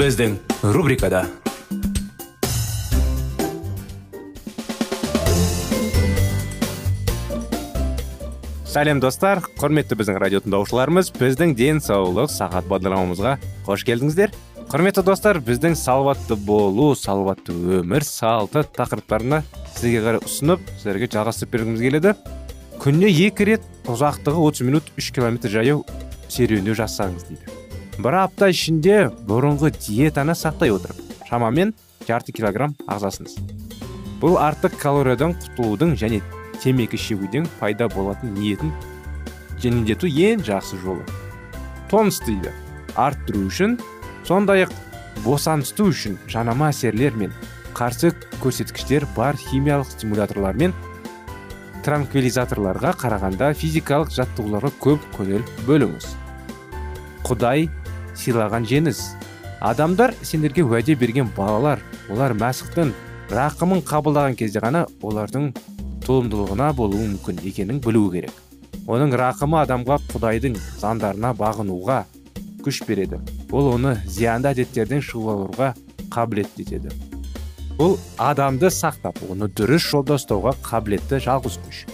Біздің рубрикада сәлем достар құрметті біздің радио тыңдаушыларымыз біздің денсаулық сағат бағдарламамызға қош келдіңіздер құрметті достар біздің салауатты болу салауатты өмір салты тақырыптарына сізге қарай ұсынып сіздерге жалғастырып бергіміз келеді күніне екі рет ұзақтығы 30 минут 3 километр жаяу серуендеу жасаңыз дейді бір апта ішінде бұрынғы диетаны сақтай отырып шамамен жарты килограмм ағзасыңыз бұл артық калориядан құтылудың және темекі шегуден пайда болатын ниетін жеңілдету ең жақсы жолы тонус дейді арттыру үшін сондай ақ босаныстыру үшін жанама әсерлер мен қарсы көрсеткіштер бар химиялық стимуляторлар мен транквилизаторларға қарағанда физикалық жаттығуларға көп көңіл бөліңіз құдай сыйлаған жеңіс. Адамдар сендерге уәде берген балалар олар мәсіхтің рақымын қабылдаған кезде ғана олардың толымдылығына болуы мүмкін екенін білу керек. Оның рақымы адамға құдайдың заңдарына бағынуға күш береді. Ол оны зиянды әдеттерден шығуға қабілетті етеді. Бұл адамды сақтап оны дұрыс жолда ұстауға қабілетті жалғыз күш.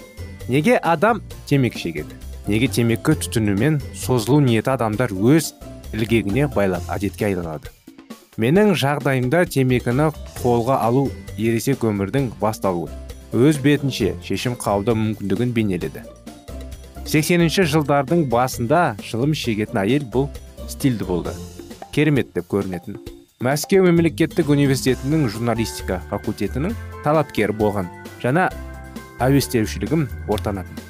Неге адам темекі шегеді? Неге темекі түтінумен созылу ниеті адамдар өз ілгегіне байлап әдетке айналады. Менің жағдайымда темекіні қолға алу ересек өмірдің басталуы. Өз бетінше шешім қабылдау мүмкіндігін бейнеледі. 80-ші жылдардың басында шылым шегетін әйел бұл стильді болды. Керемет деп көрінетін. Мәскеу мемлекеттік университетінің журналистика факультетінің талапкері болған жаңа әуестеушілігім ортанатын.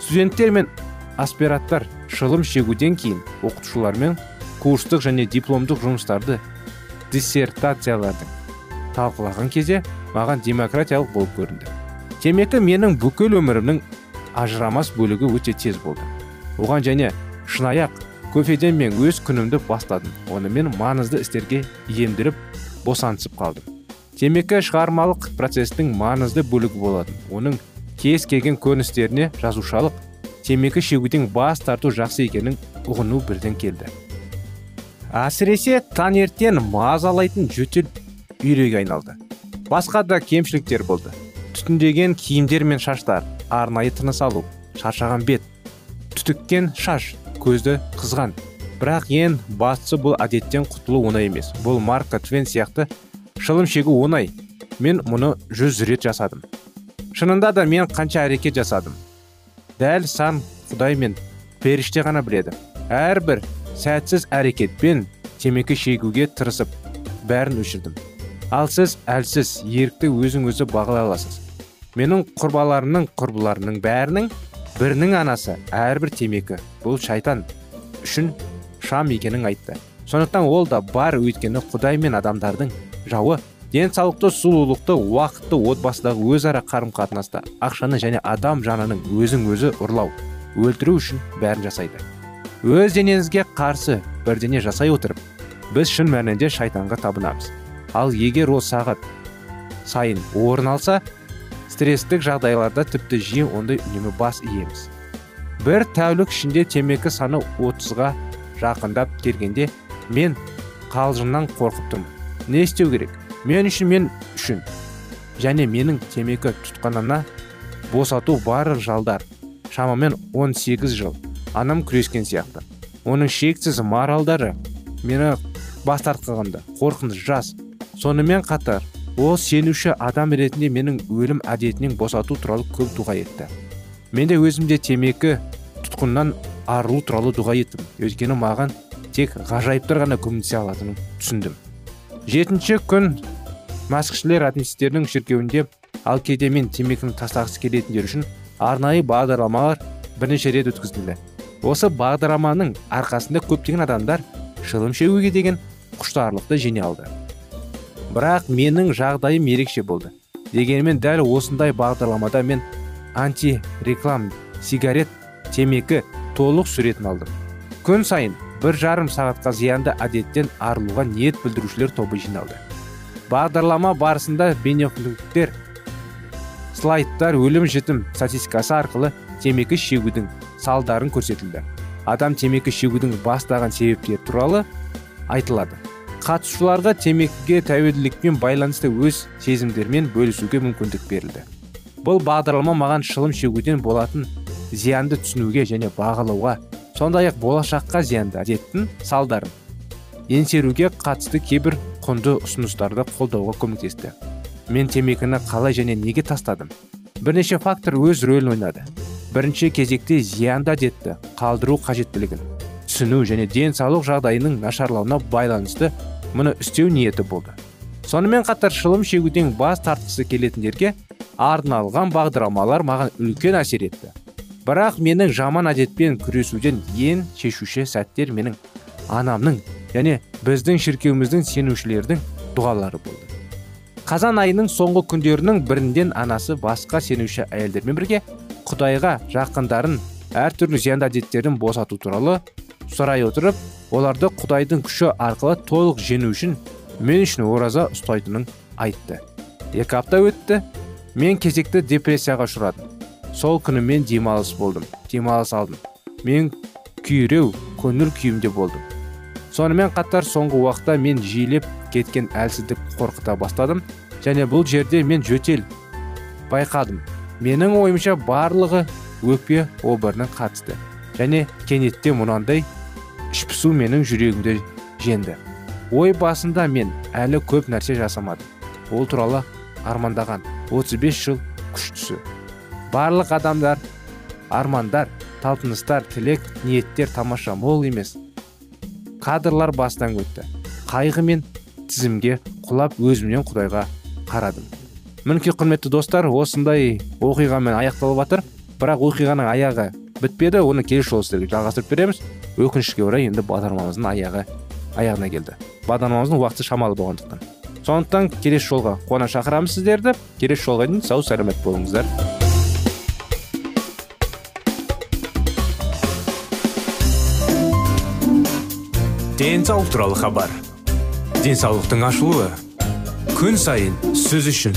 Студенттер мен аспиранттар шылым шегуден кейін оқытушылармен курстық және дипломдық жұмыстарды диссертацияларды талқылаған кезде маған демократиялық болып көрінді. Темекі менің бүкіл өмірімнің ажырамас бөлігі өте тез болды. Оған және шынаяқ кофеден мен өз күнімді бастадым. Онымен маңызды істерге иемдіріп босаңсып қалдым. Темекі шығармалық процестің маңызды бөлігі болатын. Оның кез келген көріністеріне жазушалық темекі шегуден бас тарту жақсы екенін ұғыну бірден келді. Әсіресе таңертең мазалайтын жөтел үйреге айналды. Басқа да кемшіліктер болды. Түтіндеген киімдер мен шаштар арнайы тыныс алу шаршаған бет түтіккен шаш көзді қызған. Бірақ ең бастысы бұл әдеттен құтылу оңай емес. Бұл марка твен сияқты шылым шегу оңай. Мен мұны жүз рет жасадым. Шынында да мен қанша әрекет жасадым. Дәл сан құдай мен періште ғана біледі. Әрбір сәтсіз әрекетпен темекі шегуге тырысып бәрін өшірдім. Ал сіз әлсіз ерікті өзің өзі бағалай аласыз. Менің құрбаларымның құрбыларының бәрінің бірінің анасы әрбір темекі бұл шайтан үшін шам екенін айтты. Сондықтан ол да бар өйткені құдай мен адамдардың жауы денсаулықты сұлулықты уақытты отбасыдағы өзара қарым қатынаста ақшаны және адам жанының өзің өзі ұрлау өлтіру үшін бәрін жасайды. Өз денеңізге қарсы бірдене жасай отырып біз шын мәнінде шайтанға табынамыз. Ал егер ол сағат сайын орын алса стресстік жағдайларда тіпті жиі ондай үнемі бас иеміз. Бір тәулік ішінде темекі саны отызға жақындап келгенде мен қалжыңнан қорқып тұрмын не істеу керек? Мен үшін мен үшін. Және менің темекі тұтқанына босату бар жалдар. Шамамен 18 жыл. Анам күрескен сияқты. Оның шексіз маралдары мені бас тартқанда қорқыныш жас. Сонымен қатар ол сенуші адам ретінде менің өлім әдетінен босату туралы көп дұға етті. Мен де өзімде темекі тұтқыннан арылу туралы дұға еттім. Өйткені маған тек ғажайыптар ғана көмектесе алатынын түсіндім. Жетінші күн мәсіхшілер адвентистердің шіркеуінде ал кейде мен темекіні тастағысы келетіндер үшін арнайы бағдарламалар бірнеше рет өткізілді. Осы бағдарламаның арқасында көптеген адамдар шылым шегуге деген құштарлықты жеңе алды. Бірақ менің жағдайым ерекше болды. Дегенмен дәл осындай бағдарламада мен антиреклам сигарет темекі толық суретін алдым. Күн сайын бір жарым сағатқа зиянды әдеттен арылуға ниет білдірушілер тобы жиналды. Бағдарлама барысында бейнеклиптер слайдтар өлім жітім статистикасы арқылы темекі шегудің салдарын көрсетілді. Адам темекі шегудің бастаған себептері туралы айтылады. Қатысушыларға темекіге тәуелділікпен байланысты өз сезімдерімен бөлісуге мүмкіндік берілді. Бұл бағдарлама маған шылым шегуден болатын зиянды түсінуге және бағалауға сондай ақ болашаққа зиянды әдеттің салдарын еңсеруге қатысты кейбір құнды ұсыныстарды қолдауға көмектесті. Мен темекіні қалай және неге тастадым? Бірнеше фактор өз рөлін ойнады. Бірінші кезекте зиянды әдетті қалдыру қажеттілігін түсіну және денсаулық жағдайының нашарлауына байланысты мұны істеу ниеті болды. Сонымен қатар шылым шегуден бас тартқысы келетіндерге арналған бағдарламалар маған үлкен әсер етті. Бірақ менің жаман әдетпен күресуден ең шешуші сәттер менің анамның және біздің шіркеуіміздің сенушілердің дұғалары болды. Қазан айының соңғы күндерінің бірінден анасы басқа сенуші әйелдермен бірге құдайға жақындарын әртүрлі зиянды әдеттерден босату туралы сұрай отырып оларды құдайдың күші арқылы толық жеңу үшін мен үшін ораза ұстайтынын айтты. Екі апта өтті мен кезекті депрессияға ұшырадым. Сол күні мен демалыс болдым демалыс алдым. Мен күйреу көңіл күйімде болдым. Сонымен қатар соңғы уақытта мен жиілеп кеткен әлсіздік қорқыта бастадым және бұл жерде мен жөтел байқадым. Менің ойымша барлығы өкпе обырына қатысты. Және кенетте мұнандай ішпісу менің жүрегімді жеңді ой басында мен әлі көп нәрсе жасамадым. Ол туралы армандаған 35 жыл күштісі барлық адамдар армандар талпыныстар тілек ниеттер тамаша мол емес. Кадрлар бастан өтті. Қайғы мен тізімге құлап өзімнен құдайға қарадым. Мінекей құрметті достар осындай оқиғамен аяқталып жатыр. Бірақ оқиғаның аяғы бітпеді оны келесі жолы сіздерге жалғастырып береміз. Өкінішке орай енді бағдарламамыздың аяғы аяғына келді. Бағдарламамыздың уақыты шамалы болғандықтан. Сондықтан келесі жолға қуана шақырамыз сіздерді. Келесі жолға дейін сау сәлемет болыңыздар. Денсаулық туралы хабар. Денсаулықтың ашылуы. Күн сайын сөз үшін.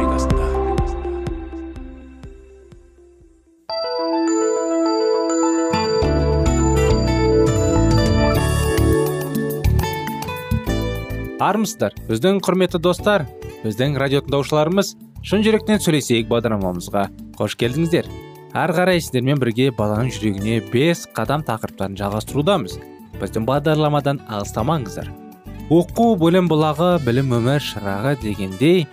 Армысыздар біздің құрметті достар біздің радио тыңдаушыларымыз шын жүректен сөйлесейік бағдарламамызға. Қош келдіңіздер. Әрі қарай сіздермен бірге баланың жүрегіне бес қадам тақырыптарын жалғастырудамыз. Біздің бағдарламадан алыстамаңыздар. Оқу білім бұлағы білім өмір шырағы дегендей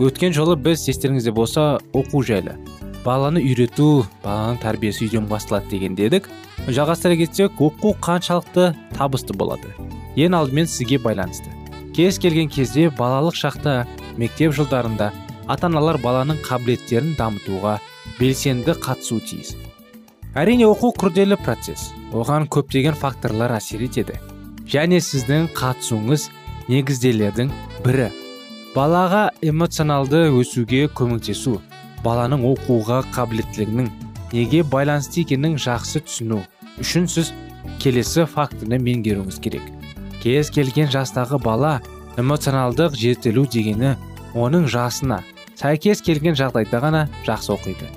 өткен жолы біз естеріңізде болса оқу жайлы. Баланы үйрету баланың тәрбиесі үйден басталады деген дедік жалғастыра кетсек оқу қаншалықты табысты болады? Ең алдымен сізге байланысты. Кез келген кезде балалық шақта мектеп жылдарында ата аналар баланың қабілеттерін дамытуға белсенді қатысу тиіс. Әрине оқу күрделі процесс. Оған көптеген факторлар әсер етеді. Және сіздің қатысуыңыз негізделердің бірі. Балаға эмоционалды өсуге көмектесу баланың оқуға қабілеттілігінің неге байланысты екенін жақсы түсіну үшін сіз келесі факторны меңгеруіңіз керек. Кез келген жастағы бала эмоционалдық жетілу дегені оның жасына сәйкес келген жағдайда ғана жақсы оқиды.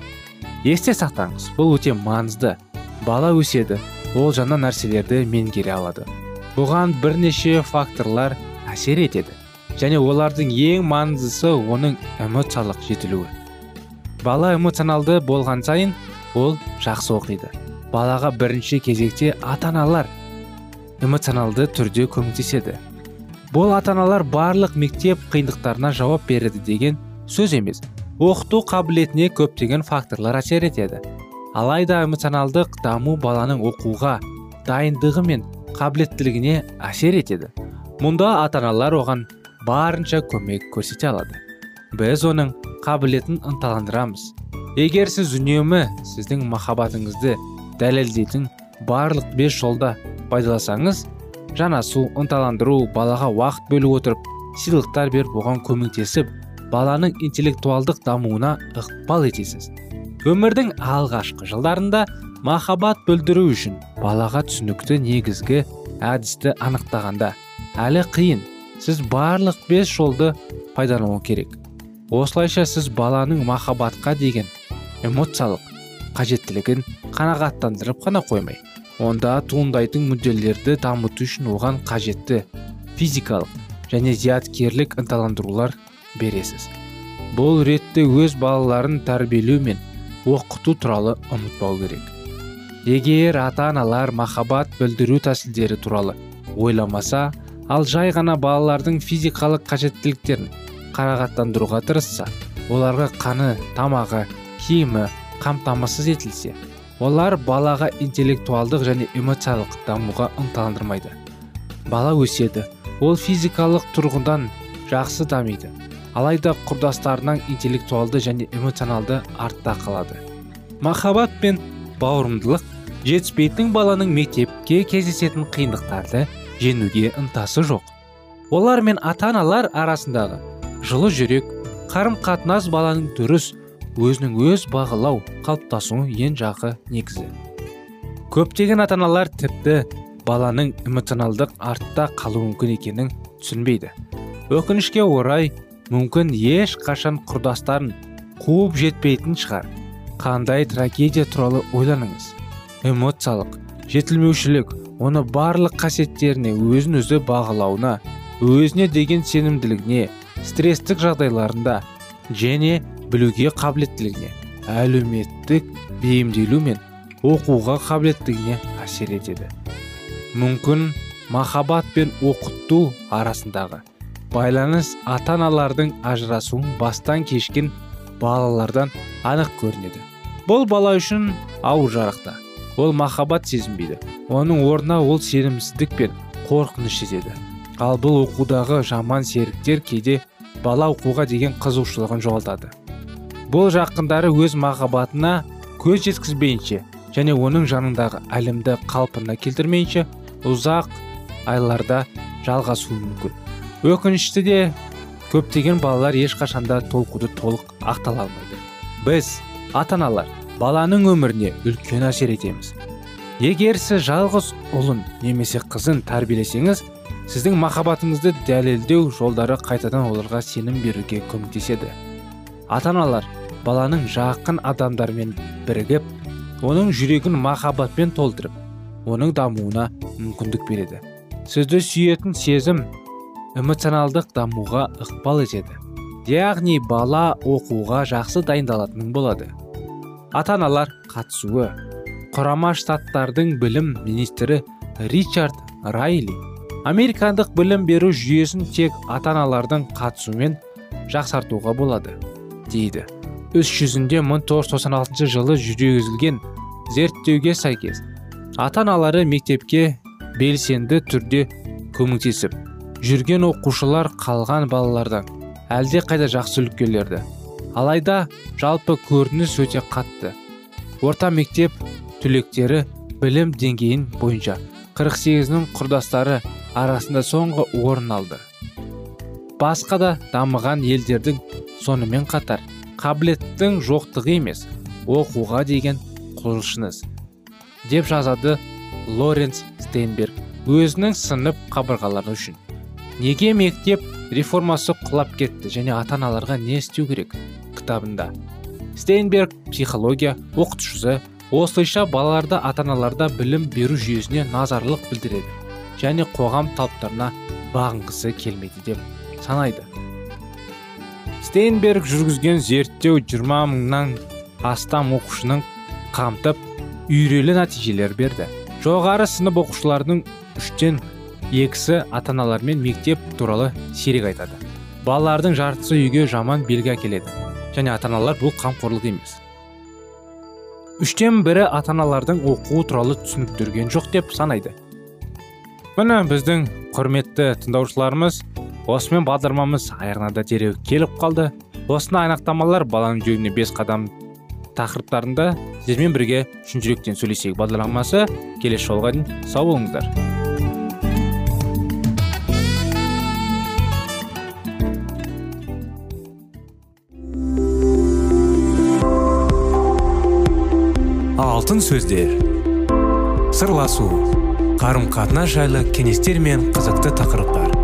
Есте сақтаңыз бұл өте маңызды. Бала өседі ол жаңа нәрселерді меңгере алады. Бұған бірнеше факторлар әсер етеді және олардың ең маңыздысы оның эмоциялық жетілуі. Бала эмоционалды болған сайын ол жақсы оқиды. Балаға бірінші кезекте ата аналар эмоционалды түрде көмектеседі. Бұл ата аналар барлық мектеп қиындықтарына жауап береді деген сөз емес. Оқыту қабілетіне көптеген факторлар әсер етеді. Алайда эмоционалдық даму баланың оқуға дайындығы мен қабілеттілігіне әсер етеді. Мұнда ата аналар оған барынша көмек көрсете алады. Біз оның қабілетін ынталандырамыз. Егер сіз үнемі сіздің махаббатыңызды дәлелдейтін барлық бес жолда пайдаласаңыз жанасу ынталандыру балаға уақыт бөліп отырып сыйлықтар беріп оған көмектесіп баланың интеллектуалдық дамуына ықпал етесіз. Өмірдің алғашқы жылдарында махаббат білдіру үшін балаға түсінікті негізгі әдісті анықтағанда әлі қиын. Сіз барлық бес жолды пайдалану керек. Осылайша сіз баланың махаббатқа деген эмоциялық қажеттілігін қанағаттандырып қана қоймай онда туындайтын мүдделерді дамыту үшін оған қажетті физикалық және зияткерлік ынталандырулар бересіз. Бұл ретте өз балаларын тәрбиелеу мен оқыту туралы ұмытпау керек. Егер ата аналар махаббат білдіру тәсілдері туралы ойламаса ал жай ғана балалардың физикалық қажеттіліктерін қарағаттандыруға тырысса оларға қаны тамағы киімі қамтамасыз етілсе олар балаға интеллектуалдық және эмоциялық дамуға ынталандырмайды. Бала өседі ол физикалық тұрғыдан жақсы дамиды. Алайда құрдастарынан интеллектуалды және эмоционалды артта қалады. Махаббат пен бауырымдылық жетіспейтін баланың мектепке кездесетін қиындықтарды жеңуге ынтасы жоқ. Олар мен ата аналар арасындағы жылы жүрек қарым қатынас баланың дұрыс өзінің өз бағалау қалыптасуы ең жақы негізі. Көптеген ата аналар тіпті баланың эмоционалдық артта қалуы мүмкін екенін түсінбейді. Өкінішке орай мүмкін еш қашан құрдастарын қуып жетпейтін шығар. Қандай трагедия туралы ойланыңыз. Эмоциялық жетілмеушілік оны барлық қасиеттеріне өзін өзі бағалауына өзіне деген сенімділігіне стресстік жағдайларында және білуге қабілеттілігіне әлеуметтік бейімделу мен оқуға қабілеттігіне әсер етеді. Мүмкін махаббат пен оқыту арасындағы байланыс ата аналардың ажырасуын бастан кешкен балалардан анық көрінеді. Бұл бала үшін ауыр жарақта. Ол махаббат сезінбейді. Оның орнына ол сенімсіздік пен қорқыныш сезеді. Ал бұл оқудағы жаман серіктер кейде бала оқуға деген қызығушылығын жоғалтады. Бұл жақындары өз махаббатына көз жеткізбейінше және оның жанындағы әлемді қалпына келтірмейінше ұзақ айларда жалғасуы мүмкін. Өкінішті де көптеген балалар ешқашанда толқуды толық ақтала алмайды. Біз ата аналар баланың өміріне үлкен әсер етеміз. Егер сіз жалғыз ұлын немесе қызын тәрбиелесеңіз сіздің махаббатыңызды дәлелдеу жолдары қайтадан оларға сенім беруге көмектеседі. Ата аналар баланың жақын адамдармен бірігіп оның жүрегін махаббатпен толтырып оның дамуына мүмкіндік береді. Сізді сүйетін сезім эмоционалдық дамуға ықпал етеді. Яғни бала оқуға жақсы дайындалатын болады. Ата аналар қатысуы. Құрама штаттардың білім министрі ричард райли американдық білім беру жүйесін тек ата аналардың қатысуымен жақсартуға болады дейді. Іс жүзінде 1996 жылы жүргізілген зерттеуге сәйкес ата аналары мектепке белсенді түрде көмектесіп жүрген оқушылар қалған балалардан әлде қайда жақсы үлгілерді алайда жалпы көрініс өте қатты. Орта мектеп түлектері білім деңгейін бойынша 48-нің құрдастары арасында соңғы орын алды. Басқа да дамыған елдердің сонымен қатар қабілеттің жоқтығы емес оқуға деген құлшыныс деп жазады лоренс стейнберг өзінің сынып қабырғалары үшін. Неге мектеп реформасы құлап кетті және ата аналарға не істеу керек кітабында? Стейнберг психология оқытушысы осылайша балаларды ата аналарда білім беру жүйесіне назарлық білдіреді және қоғам талаптарына бағынғысы келмейді деп санайды. Стейнберг жүргізген зерттеу 20 мыңнан астам оқушының қамтып үйрелі нәтижелер берді. Жоғары сынып оқушыларының үштен екісі ата аналармен мектеп туралы сирек айтады. Балалардың жартысы үйге жаман белгі әкеледі. Және ата аналар бұл қамқорлық емес. Үштен бірі ата аналардың оқу туралы түсініктірген жоқ деп санайды. Міне біздің құрметті тыңдаушыларымыз осымен бағдарламамыз аяғына да дереу келіп қалды. Осындай анықтамалар баланың жүрегіне бес қадам тақырыптарында сіздермен бірге шын жүректен сөйлесейік. Бағдарламасы келесі жолға дейін сау болыңыздар. Алтын сөздер. Сырласу. Қарым қатынас жайлы кеңестер мен қызықты тақырыптар.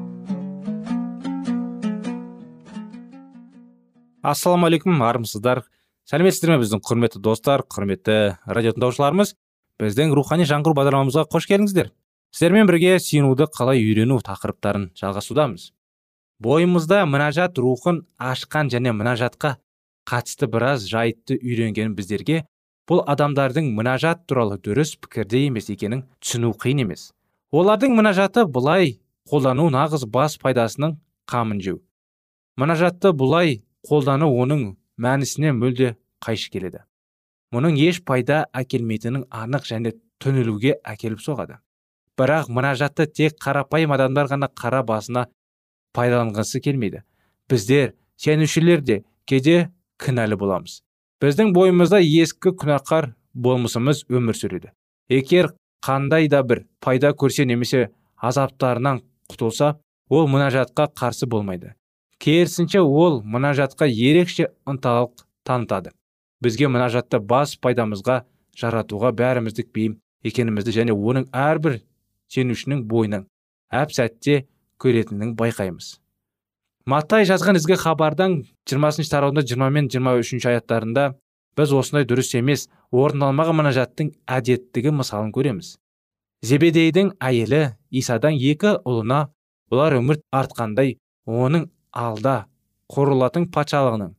Ассалаумағалейкум армысыздар. Сәлеметсіздер ме біздің құрметті достар құрметті радио тыңдаушыларымыз? Біздің рухани жаңғыру бағдарламамызға қош келдіңіздер. Сіздермен бірге сүйінуді қалай үйрену тақырыптарын жалғасудамыз бойымызда мінәжат рухын ашқан және мінәжатқа қатысты біраз жайтты үйренген біздерге. Бұл адамдардың мінажат туралы дұрыс пікірде емес екенін түсіну қиын емес. Олардың мінажаты бұлай қолдану нағыз бас пайдасының қамын жеу. Мінажатты бұлай қолдану оның мәнісіне мүлде қайшы келеді. Мұның еш пайда әкелмейтінін анық және түнілуге әкеліп соғады. Бірақ мұнажатты тек қарапайым адамдар ғана қара басына пайдаланғысы келмейді. Біздер сенушілер де кейде кінәлі боламыз. Біздің бойымызда ескі күнәқар болмысымыз өмір сүреді. Егер қандай да бір пайда көрсе немесе азаптарынан құтылса ол мұнажатқа қарсы болмайды. Керісінше ол мұнажатқа ерекше ынталық танытады. Бізге мұнажатты бас пайдамызға жаратуға бәріміздік бейім екенімізді және оның әрбір сенушінің бойынан әп сәтте көретінін байқаймыз. Маттай жазған ізгі хабардан 20 тараудың 20 мен 23 аяттарында біз осындай дұрыс емес орындалмаған мұнажаттың әдеттігі мысалын көреміз. Зебедейдің әйелі исадан екі ұлына олар өмір артқандай оның алда құрылатын патшалығының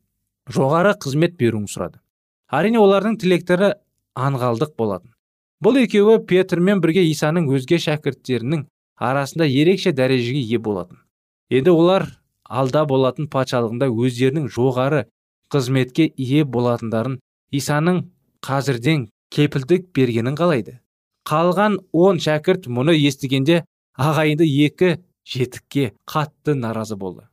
жоғары қызмет беруін сұрады. Әрине олардың тілектері аңғалдық болатын. Бұл екеуі петрмен бірге исаның өзге шәкірттерінің арасында ерекше дәрежеге ие болатын. Енді олар алда болатын патшалығында өздерінің жоғары қызметке ие болатындарын исаның қазірден кепілдік бергенін қалайды. Қалған он шәкірт мұны естігенде ағайынды екі жетікке қатты наразы болды.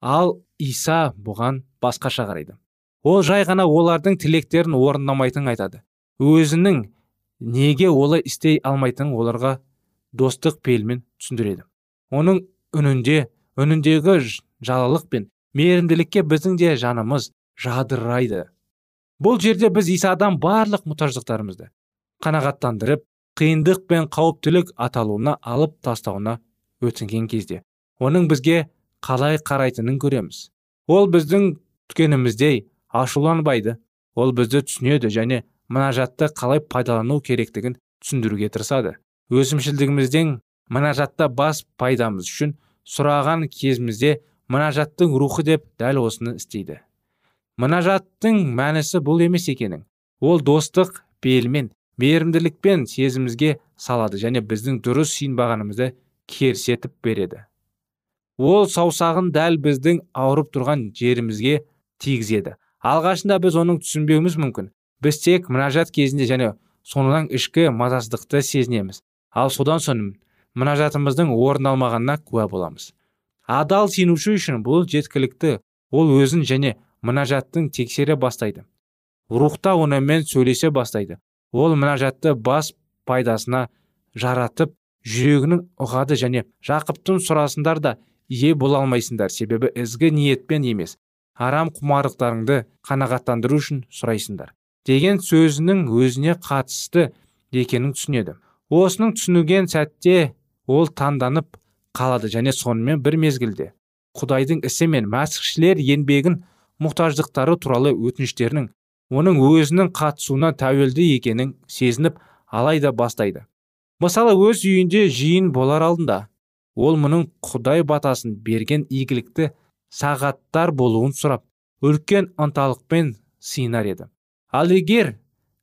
Ал иса бұған басқаша қарайды. Ол жай ғана олардың тілектерін орындамайтынын айтады. Өзінің неге олай істей алмайтынын оларға достық пейілмен түсіндіреді. Оның үнінде үніндегі жалалық пен мейірімділікке біздің де жанымыз жадырайды. Бұл жерде біз исадан барлық мұқтаждықтарымызды қанағаттандырып қиындық пен қауіптілік аталуына алып тастауына өтінген кезде оның бізге қалай қарайтынын көреміз. Ол біздің күткеніміздей ашуланбайды. Ол бізді түсінеді және мұнажатты қалай пайдалану керектігін түсіндіруге тырысады. Өзімшілдігімізден мұнажатта бас пайдамыз үшін сұраған кезімізде мұнажаттың рухы деп дәл осыны істейді. Мұнажаттың мәнісі бұл емес екенін ол достық пейілмен мейірімділікпен сезімізге салады және біздің дұрыс сүйінбағанымызды керсетіп береді. Ол саусағын дәл біздің ауырып тұрған жерімізге тигізеді. Алғашында біз оның түсінбеуіміз мүмкін. Біз тек мұнажат кезінде және соңынан ішкі мазасыздықты сезінеміз. Ал содан соң мұнажатымыздың орындалмағанына куә боламыз. Адал сенуші үшін бұл жеткілікті. Ол өзін және мұнажаттың тексере бастайды. Рухта онымен сөйлесе бастайды. Ол мұнажатты бас пайдасына жаратып жүрегінің ұғады және жақыптың сұрасындар да ие бола алмайсыңдар. Себебі ізгі ниетпен емес арам құмарлықтарыңды қанағаттандыру үшін сұрайсыңдар. Деген сөзінің өзіне қатысты екенін түсінеді. Осының түсінуген сәтте ол таңданып қалады және сонымен бір мезгілде құдайдың ісі мен мәсіхшілер еңбегін мұқтаждықтары туралы өтініштерінің оның өзінің қатысуына тәуелді екенін сезініп алайда бастайды. Мысалы өз үйінде жиын болар алдында ол мұның құдай батасын берген игілікті сағаттар болуын сұрап үлкен ынталықпен сыйынар еді. Ал егер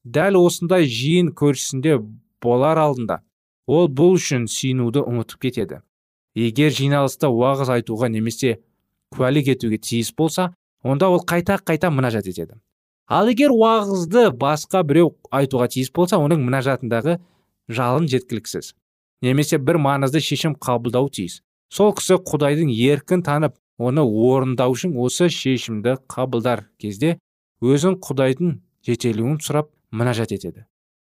дәл осындай жиын көршісінде болар алдында ол бұл үшін сүйінуді ұмытып кетеді. Егер жиналыста уағыз айтуға немесе куәлік етуге тиіс болса онда ол қайта қайта мұнажат етеді. Ал егер уағызды басқа біреу айтуға тиіс болса оның мұнажатындағы жалын жеткіліксіз. Немесе бір маңызды шешім қабылдау тиіс. Сол кісі құдайдың еркін танып оны орындау үшін осы шешімді қабылдар кезде өзін құдайдың жетелуін сұрап мұнажат етеді.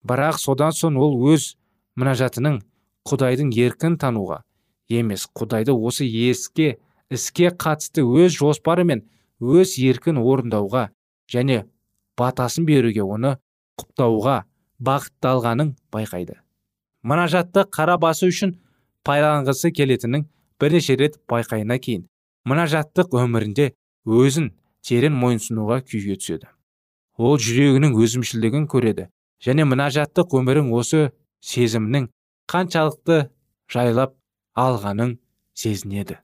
Бірақ содан соң ол өз мұнажатының құдайдың еркін тануға емес құдайды осы еске іске қатысты өз жоспары мен өз еркін орындауға және батасын беруге оны құптауға бағытталғанын байқайды. Мұнажатты қара басы үшін пайдаланғысы келетінін бірнеше рет байқайына кейін мұнажаттық өмірінде өзін терең мойынсынуға күйге түседі. Ол жүрегінің өзімшілдігін көреді және мұнажаттық өмірің осы сезімнің қаншалықты жайлап алғанын сезінеді.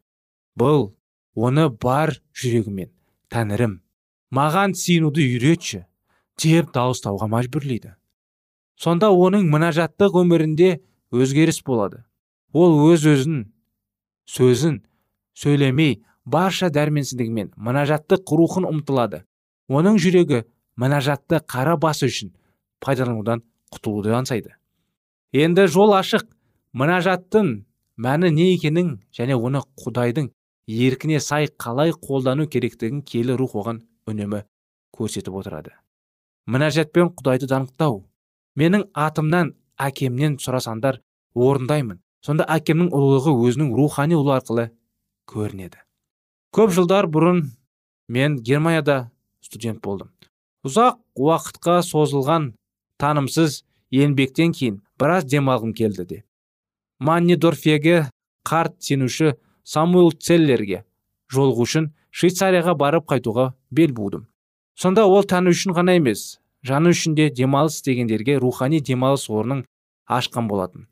Бұл оны бар жүрегімен тәңірім маған сиынуды үйретші деп дауыстауға мәжбүрлейді. Сонда оның мінажаттық өмірінде өзгеріс болады. Ол өз өзін сөзін сөйлемей барша дәрменсіздігімен мінажаттық рухын ұмтылады. Оның жүрегі мінажатты қара басы үшін пайдаланудан құтылуды аңсайды. Енді жол ашық. Мінажаттың мәні не екенін және оны құдайдың еркіне сай қалай қолдану керектігін келі рух оған үнемі көрсетіп отырады. Мінәжатпен құдайды данықтау менің атымнан әкемнен сұрасаңдар орындаймын. Сонда әкемнің ұлылығы өзінің рухани ұлы арқылы көрінеді. Көп жылдар бұрын мен германияда студент болдым. Ұзақ уақытқа созылған танымсыз еңбектен кейін біраз демалғым келді де. Маннидорфеге қарт сенуші самуэл целлерге жолығу үшін швейцарияға барып қайтуға бел будым сонда ол тәні үшін ғана емес жаны үшін де демалыс дегендерге рухани демалыс орнын ашқан болатын.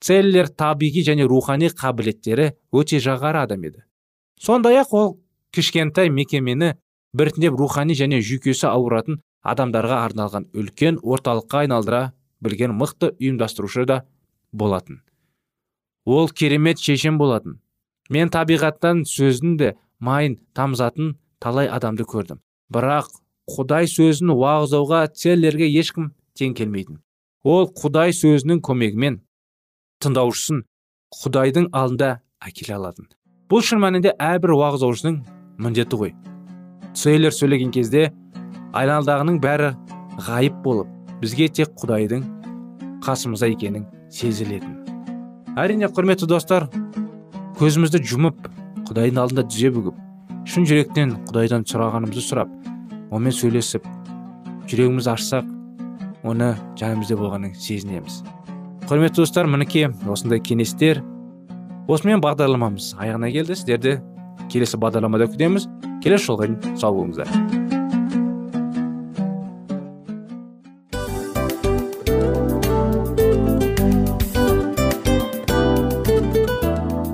Целлер табиғи және рухани қабілеттері өте жағары адам еді. Сондай ақ ол кішкентай мекемені біртіндеп рухани және жүйкесі ауыратын адамдарға арналған үлкен орталыққа айналдыра білген мықты ұйымдастырушы да болатын. Ол керемет шешен болатын. Мен табиғаттан сөздің де майын тамзатын талай адамды көрдім. Бірақ құдай сөзін уағыздауға целлерге ешкім тең келмейтін. Ол құдай сөзінің көмегімен тыңдаушысын құдайдың алдында әкеле алатын. Бұл шын мәнінде әрбір уағыздаушының міндеті ғой. Целлер сөйлеген кезде айналадағының бәрі ғайып болып бізге тек құдайдың қасымызда екенін сезілетін. Әрине құрметті достар көзімізді жұмып құдайдың алдында тізе бүгіп шын жүректен құдайдан сұрағанымызды сұрап онымен сөйлесіп жүрегімізді ашсақ оны жанымызда болғанын сезінеміз. Құрметті достар мінекей осындай кеңестер осымен бағдарламамыз аяғына келді. Сіздерді келесі бағдарламада күтеміз. Келесі жолға дейін сау болыңыздар.